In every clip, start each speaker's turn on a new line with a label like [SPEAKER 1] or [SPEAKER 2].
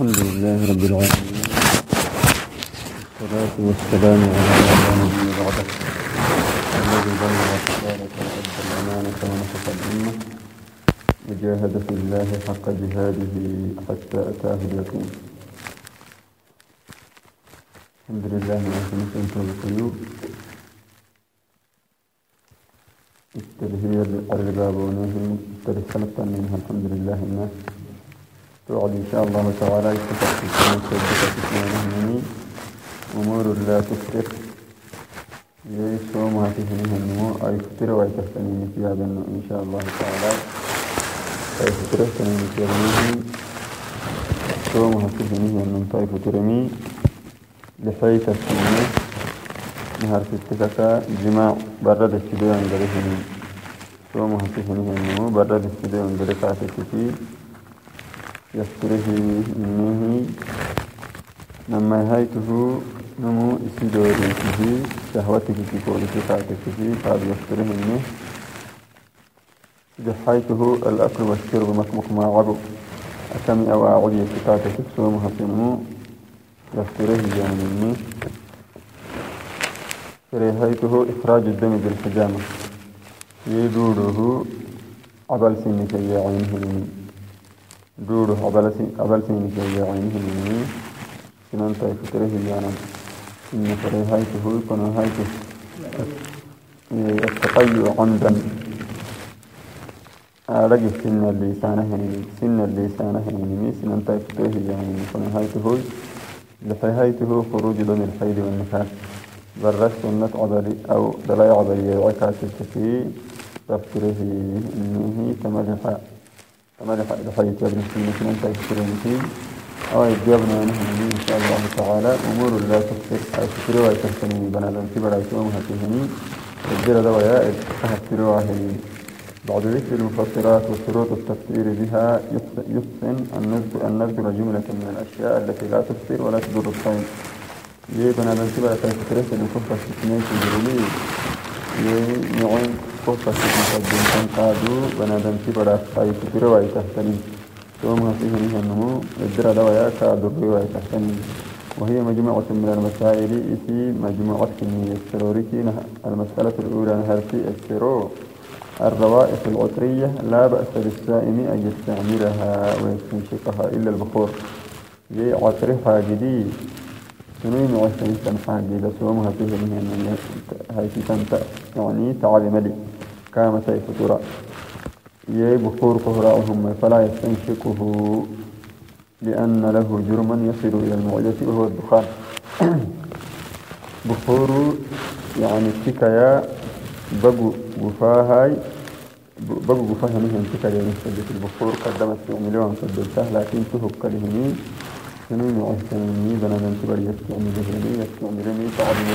[SPEAKER 1] الحمد لله رب العالمين. والصلاة والسلام على من نبي بعده. الذي بلغ الرسالة وأدى الأمانة ونصح الأمة وجاهد في الله حق جهاده حتى أتاه اليقين. الحمد لله ما كنت القيوب التلهية الرباب ونهي التلسلة منها الحمد لله. الناس توعد إن شاء الله تعالى يستطيع في سيدة أمور لا تفتر يسوم هاتفنها النمو أي فتر ويتفتنين في هذا إن شاء الله تعالى. أي فتر سنين في هذا سوم هاتفنها النمو أي فترمي لحيث السنة نهار في التكاكا جماع برد الشدوء عند رهنين سوم هاتفنها النمو برد الشدوء عند ركعة يفتره منه. لما هيته نمو إسدوري فيه شهوتك في كل صفاتك فيه قد يفتره منه. جحيته الأكل والشرب مكمك ما عبو أكمي أو أعودي صفاتك سومها في نمو. يفتره يعني منه. فريهيته إخراج الدم بالحجامة. يدوره عبل سنك يا عينه. منه دورو أبل سين جاي عينه مني. سنان تاي فتره يانا إن فري هايته يكون هايته التقيؤ عمدا أرجع سن اللسانة هني سن اللسانة هني سنان تاي فتره يعني يكون هايته لحي هايته خروج دم الحيض والنفاس. برش سنة عبري أو دلاء عبري عكاسة في تفكره إنه تملح كما لحديث ابن سينا أنت فيه. أو يجابنا نحن إن شاء الله تعالى. أمور لا أي تفسر ويتفسرني بنا لن تبرا يسومها فيهني الجرى دوايا واهني بعد ذكر المفسرات وشروط التفسير بها. يحسن أن نذكر جملة من الأشياء التي لا تفسر ولا تضر لن تبرا تفسر سنة كفة ستنين في الجرولي يعين قصة مقدم كان قادو بنادم كبرا خايف بروا تحتني ثم فيه أنه الدرا دوايا كادو بروا تحتني وهي مجموعة من المسائل في مجموعة كمية السروريكي المسألة الأولى هرتي السرور الروائح العطرية لا بأس للسائم أن يستعملها ويستنشقها إلا البخور جي عطرها جديد سنين وعشرين سنة حاجة إذا سومها فيه من هاي تنتا يعني تعالي ملي كما سيف ترى يي بخور قهراءهم فلا يستنشقه لأن له جرما يصل إلى المعدة وهو الدخان بخور يعني تكايا بقو غفاهاي بقو غفاها مهن تكايا يعني البخور قدمت في مليون قدمتها لكن تهب كلهنين سنين وعشرين بنا من كبر يستعمل ذهني يستعملني تعظم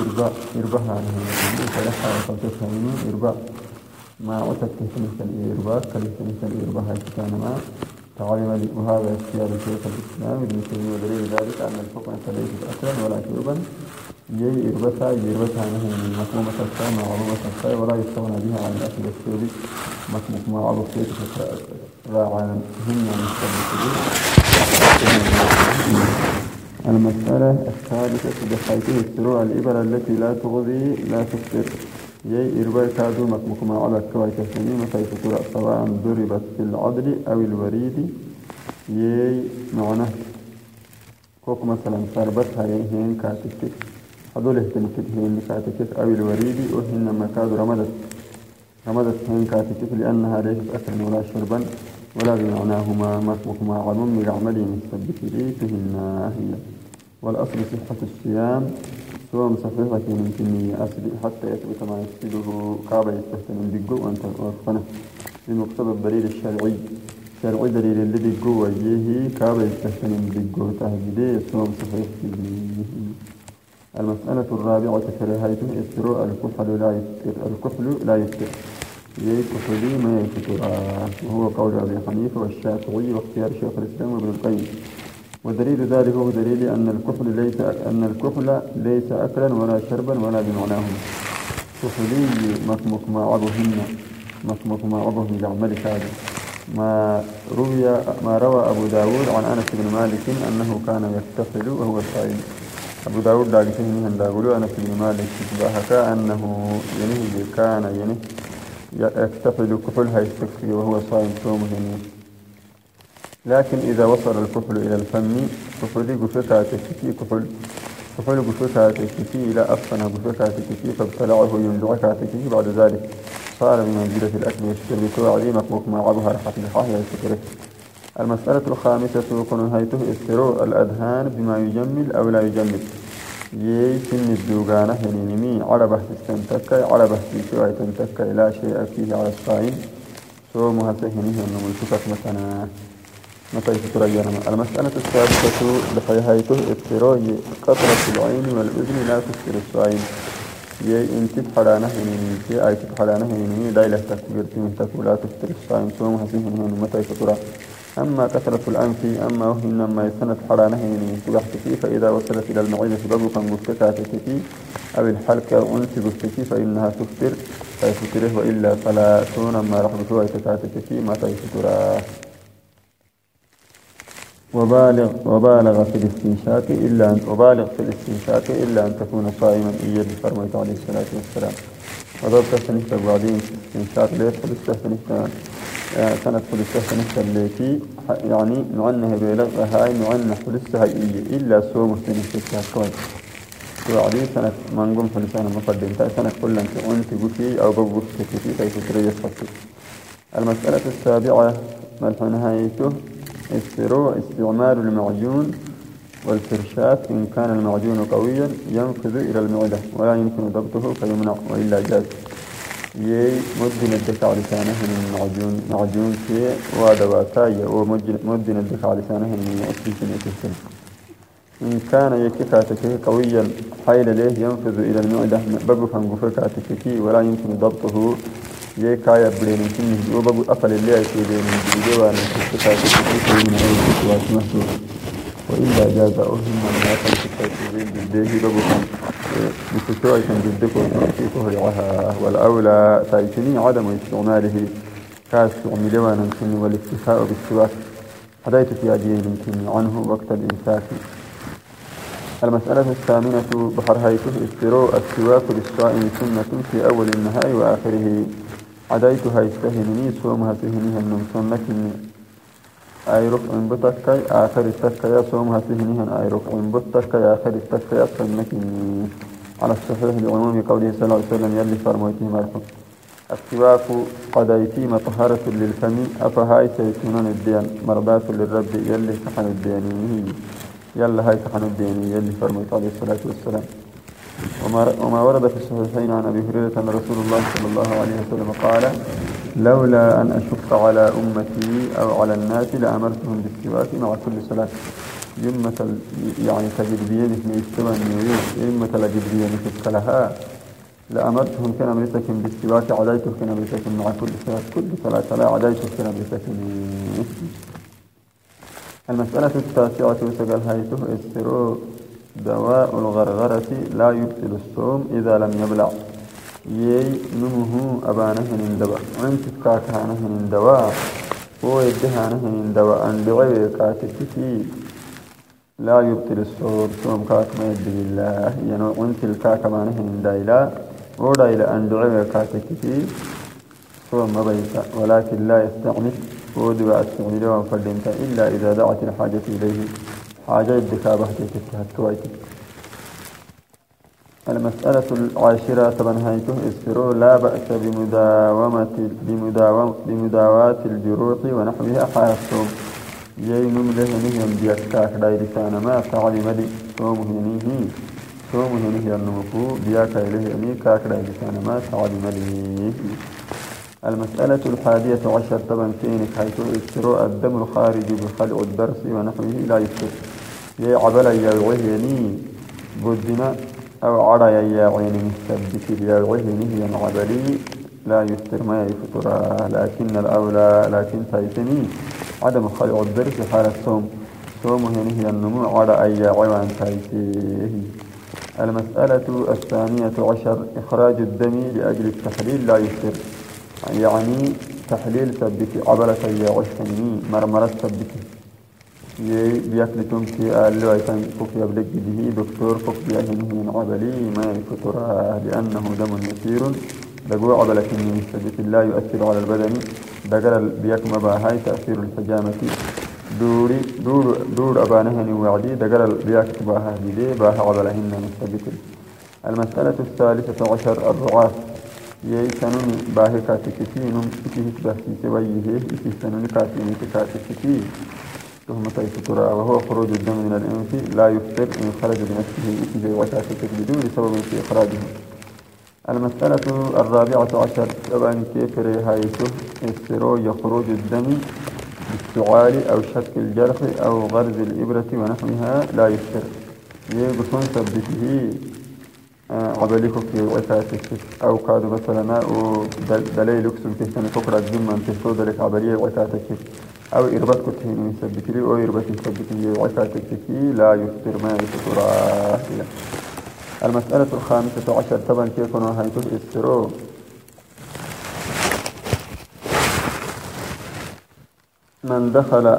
[SPEAKER 1] إرباء إرباء عنه فلحى وقلتها منه إرباء ما أتت كلمة الإرباء كلمة الإرباء كان ما تعلم وهذا اختيار شيخ الإسلام ابن تيمية ودليل ذلك أن الحكم ليست أكلا ولا شربا يي إربتها يربتها أنه من مفهومة الساء معلومة الساء ولا يستغنى بها عن الأكل السوري. مكموك ما عرف كيف راعان هم مستبدلين المسألة الثالثة بحيث السروع الإبر التي لا تغذي لا تفطر. يي إرباء كادو مكموك ما على كواي تسليم كيف ترى سواء ضربت في العدل أو الوريد. يي معناه كوك مثلا سربتها يهين كاتكتك هذول اهتم هين كاتكت أو الوريد وهن مكاد رمدت. رمدت هين كاتكت لأنها ليست أكلا ولا شربا ولا بمعناهما مسمكما علم من عمل مثبت لي فيهن هي والأصل صحة الصيام صوم صحيحة من كمية أصل حتى يثبت ما يفسده كعبة يستحسن بقو وأنت وفنه بمقتضى الدليل الشرعي شرعي دليل الذي قوة يهي كعبة يستحسن بقو تهجدي صوم صحيح المسألة الرابعة كراهية إسراء الكحل لا يفتر الكحل لا يفتر يي كحلي ما يفتر وهو قول أبي حنيفة والشافعي واختيار شيخ الإسلام وابن القيم. ودليل ذلك هو دليل أن الكحل ليس أن الكحل ليس أكلا ولا شربا ولا بمعناهما كفلي مكمك ما عضهن مكمك ما عضهن لعمل هذا ما روي ما روى أبو داود عن أنس بن مالك أنه كان يكتفل وهو صائم أبو داود داقي فيه من داقلو أنس بن مالك تباهك أنه ينهي كان ينهي يكتفل كفل هيستكفي وهو صائم صومه لكن إذا وصل الكفل إلى الفم كفل قفتا تكفي كفل كفل قفتا تكفي إلى أفنى قفتا تكفي فابتلعه يملعك تكفي بعد ذلك صار بمنزلة الأكل والشرب توعدي مكموك ما عبها رحة الحاهي الفكرة المسألة الخامسة كن هيته استروء الأذهان بما يجمل أو لا يجمل. يي سن الدوغانة هنينمي على بحث استنتكي على بحث شوية تنتكي لا شيء فيه على الصائم. صومها سهنه أنه ملتفت مثلا متى يترينا المسألة السادسة بحيهايته استروء قطرة العين والأذن لا تستر الصائم. يي انت حرانا هنيني يي اي حرانا هنيني دايلة تكبرتي من تقولا تستر الصائم. صومها سهنه متى يترى أما كثرة الأنف أما وهن ما يسند تبحث فيه فإذا وصلت إلى المعدة بابكا مفتكا تكفي أو الحلقة أنت بفتكي فإنها تفتر فيفتره وإلا فلا تون ما رح بتوى تكاتكفي ما تيفترا وبالغ وبالغ في الاستنشاق إلا أن وبالغ في الاستنشاق إلا أن تكون صائما إيا بفرميت عليه الصلاة والسلام. وضبط سنة بعدين استنشاق فلسة سنة فلسة سنة التي يعني معنها بلغة هاي معنى فلسة هاي إلا سوم سنة كويس وعدي سنة ما نقوم فلسة مقدم. تاي كل أنت أنت بكي أو ببك تكفي كيف تريد فصل المسألة السابعة ملح نهايته استروع استعمال المعجون والفرشاة إن كان المعجون قويا ينفذ إلى المعدة ولا يمكن ضبطه فيمنع وإلا جاز. يي مدن الدفع لسانه من معجون معجون في ودواتايا ومدن الدفع لسانه من أكسجين يكسر إن كان يكفاتك قويا حيل له ينفذ إلى المعدة بابو فانقفكاتك ولا يمكن ضبطه. يي كايا بلين كنه وبابو أفل اللي يكيدين من جوان يكفاتك من أي محدود وإلا جاز أهم من يقل بالديه بابو بفتوى جدك في كهرعها والأولى تايتني عدم استعماله كاستعمل وأنا كن والاكتفاء بالسواك حديت في أجيل يمكن عنه وقت الإمساك المسألة الثامنة بحر هيته استروء السواك للصائم سنة في أول النهار وآخره. عديت هيستهنني صومها سهنها النمسون لكن أي ركع بتكي آخر التكي صومها سهنها أي ركع بتكي آخر التكي سنكني على الصحيح لعموم قوله صلى الله عليه وسلم يلي فرمويته مرفق السواك قضيتي مطهرة للفم أفهاي سيكونون الدين مرضاة للرب يلي سحن الديني يلا هاي سحن الديني يلي فرمويت عليه الصلاة والسلام. وما ورد في الصحيحين عن أبي هريرة أن رسول الله صلى الله عليه وسلم قال لولا أن أشق على أمتي أو على الناس لأمرتهم بالسواك مع كل صلاة. يمة يعني تجد بيدك من استوى النيويس يمة لجد بيدك لها لأمرتهم كان أمرتكم بالسواك عديتك كان أمرتكم مع كل صلاة. كل صلاة لا عديتك كان أمرتكم المسألة التاسعة وسقل هيته استرو دواء الغرغرة لا يبطل الصوم إذا لم يبلع. يي نمه من دواء ويدهانه من دواء أن كاتكتي لا يبطل الصوم صوم كاك ما يدي بالله ينو انت الكاك ما نهن دايلا ودايلا أن دعوه كاتكتي صوم ما بيتا ولكن لا يستعمل ودبع استعمل وانفردنت إلا إذا دعت الحاجة إليه. حاجة الدكابة تتهتويتك المسألة العاشرة تبنهيته اسفرو لا بأس بمداومة بمداومة بمداواة الجروح ونحوها حال الصوم يينم له نهيم بيكاك دايرسان ما فعل مدي. صوم هنيه صوم هنيه النمكو بياك إليه أمي كاك دايرسان ما فعل مدي. المسألة الحادية عشر طبعا كينك حيث استروء الدم الخارج بخلع الدرس ونحوه لا يفتر يا عبل يا وهني بدنا أو عرى يا عين مستبك يا وهني يا عبلي لا يفتر ما يفتر لكن الأولى لكن تيتني عدم خلع الدرس حال الصوم. صوم هي النمو على أي عوان تايته المسألة الثانية عشر إخراج الدم لأجل التحليل لا يفطر يعني تحليل ثبت عبلة يا عشتني مرمرة ثبت بيأكل تمكي ألو أيتان فك يبلغ به دكتور فك بيهنه عبلي ما يفطر لأنه دم يسير. دقوا عبلة من ثبت لا يؤثر على البدن. دقر بيكما باهاي تأثير الحجامة. دوري دور دور أبانهن وعدي دقر بياك باها بدي باها عبلهن مثبت المسألة الثالثة عشر الرعاة يسنن باهي كاتكتين إتيه سنن كاتين كاتكتين تهمة فترة وهو خروج الدم من الأنف لا يفطر إن خرج بنفسه إتيه وكاتكت بدون سبب في إخراجه. المسألة الرابعة عشر طبعا كيف ريهايته السرو يخرج الدم بالسعال أو شك الجرح أو غرز الإبرة ونحوها لا يفطر. يقصون ثبته عبليك في وعكاتك أو كاد مثلا دليل يكسب في سنة فكرة جمع تهتو ذلك عبلية وعكاتك أو إربط كتهين يثبت لي أو إربط يثبت لي وعكاتك لا يفطر ما يفطر المسألة الخامسة عشر طبعا كيف نهايته السرو من دخل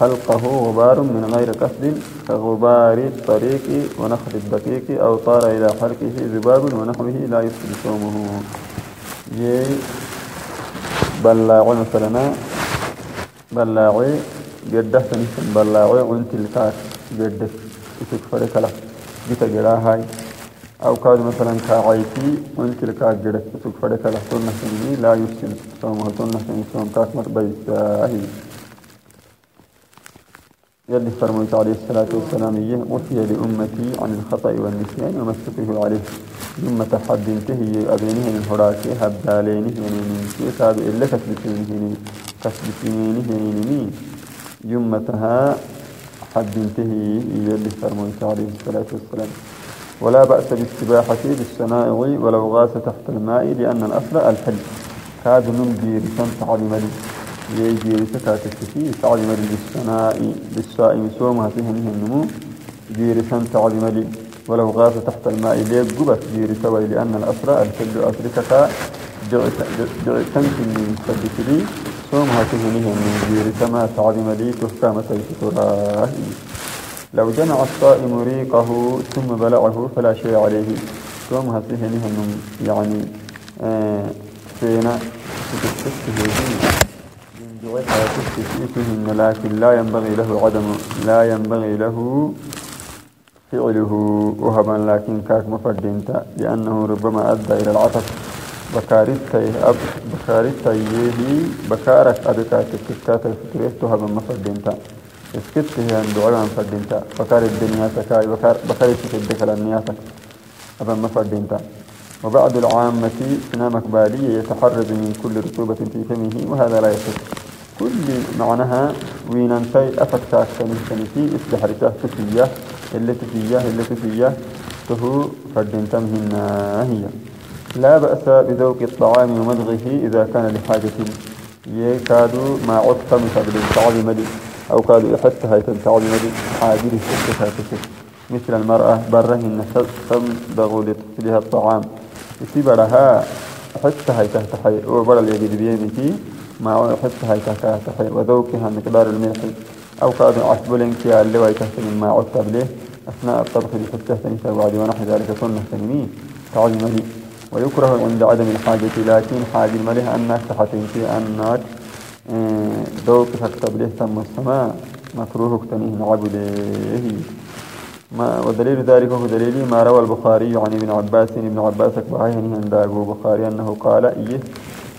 [SPEAKER 1] حلقه غبار من غير قصد كغبار الطريق ونخل الدقيق أو طار إلى حلقه ذباب ونحوه لا يفسد صومه. يي بلاغ مثلا بلاغي قده سنسن بلاغي عنت الكاس قده يتكفر كلا جيت هاي. أو كاد مثلا كاعيتي عنت الكاس قده يتكفر كلا سنة لا يفسد صومه سنة صوم كاس مربيس هي يلي فرميت عليه الصلاة والسلام إيه وفي لأمتي عن الخطأ والنسيان وما عليه. ثم تحد انتهي أبينه من هراكي هبدالينه ينينينكي تاب إلا كسبتينه كسبتينه ينيني يمتها حد انتهي يلي فرميت عليه الصلاة والسلام. ولا بأس بالسباحة بالسمائع ولو غاس تحت الماء لأن الأصل الحل كاد نمجي رسمت علم لي يجي تكاتكتي تعلم للسناء للسائم سومها فيه النمو. جيرسان تعلم لي ولو غاز تحت الماء ليك قبت جيرس وي لأن الأسرى الكل أسركك جعتنك من سبت لي. سومها فيه النمو جيرس ما تعلم لي تحكام تراه. لو جمع الصائم ريقه ثم بلعه فلا شيء عليه. فيه النمو يعني آه فينا تتسكه لكن لا ينبغي له عدم لا ينبغي له فعله وهبا لكن كاك مفردينت لأنه ربما أدى إلى العطف. بكارتي أب بكارتي يهي بكارك أبكا تكتكات الفكرة تهبا مفردينت اسكت هي عند عيوان فردينت بكار الدنيا تكاي بكار بكاري تكدك لنياتك أبا مفردينت وبعض العامة سنامك بالية يتحرز من كل رطوبة في فمه وهذا لا يصح. كل معناها وين انتي افكتاك سنتي استحرته تفيه اللي تفيه اللي تفيه تهو فردين تمهن هي. لا بأس بذوق الطعام ومضغه إذا كان لحاجة. يكادوا ما عدت مثل التعب مدي أو كادوا يحتها يتنتعب مدي حاجره تفكتها مثل المرأة برهن تمضغ لطفلها الطعام. يسيبرها حتى هي تحت حي وبر اليد بيمتي ما حتى هي تحت حي وذوقها مقدار الملح. أو كاد عسبل كي اللي تحت مما عدت به. أثناء الطبخ بحتى تنسى بعد ونحو ذلك سنة تنمي تعظم لي ويكره عند عدم الحاجة لكن حاجة ملح أنك تحتين في أنك ذوق تكتب له ثم السماء مكروه تنيه عبده ما ودليل ذلك هو دليل ما روى البخاري عن ابن عباس ابن عباس أكبرهن عند أبو بخاري أنه قال إيه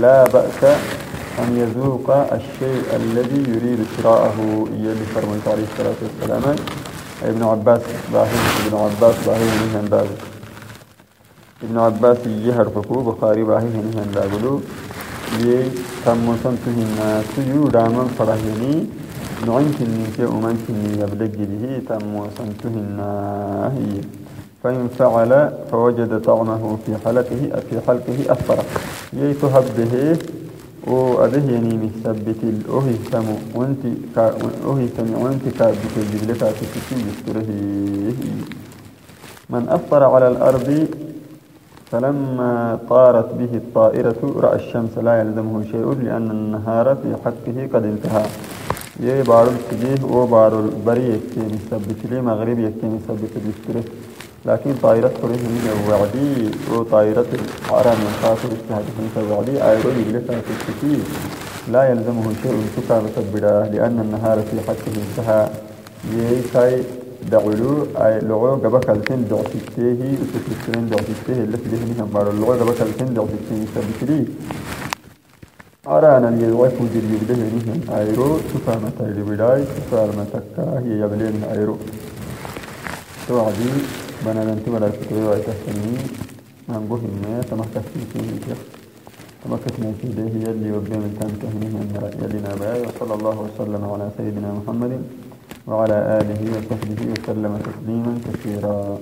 [SPEAKER 1] لا بأس أن يذوق الشيء الذي يريد شراءه. إيه لفرميت عليه الصلاة والسلام. ابن عباس باهين ابن عباس باهين عند ابن عباس يهر فكو بخاري باهين عند أبو يي تم سنتهن سيو دامن فرهيني نعنكني في أمنكني يبلغ به تم وسنتهن هي. فإن فعل فوجد طعمه في حلقه في حلقه أثر يتهب به وأده يعني مثبت الأهي سمو وأنت كا أهي سمو وأنت كابت الجبلة كاتكتي يستره من أفطر على الأرض فلما طارت به الطائرة رأى الشمس لا يلزمه شيء لأن النهار في حقه قد انتهى. بارو تجيه و بارو البري يكي مثبت لي مغرب يكي مثبت بيستره لكن طائرة كره من وعدي و طائرة الحرام ينقاطر استهدف من وعدي آيرو يجلسها في الكتير لا يلزمه شيء سكا مسبراه لأن النهار في حقه انتهى. يي كاي دعلو أي لغو قبا كالتين دعسيته وتكتين دعسيته اللي في ذهنهم بارو لغو قبا كالتين دعسيته مثبت لي أرانا اليوم فوجر يبده نهم أيرو تفهم تايل بداي تفهم تكا هي يبلين أيرو توعدي بنا ننتي ولا فتوي ويتحسني نقول ما تمكت فيه تمكت ما فيه ده يلي وبين من تنتهي من يلينا باي وصلى الله وسلم على سيدنا محمد. وعلى آله وصحبه وسلم تسليما كثيرا.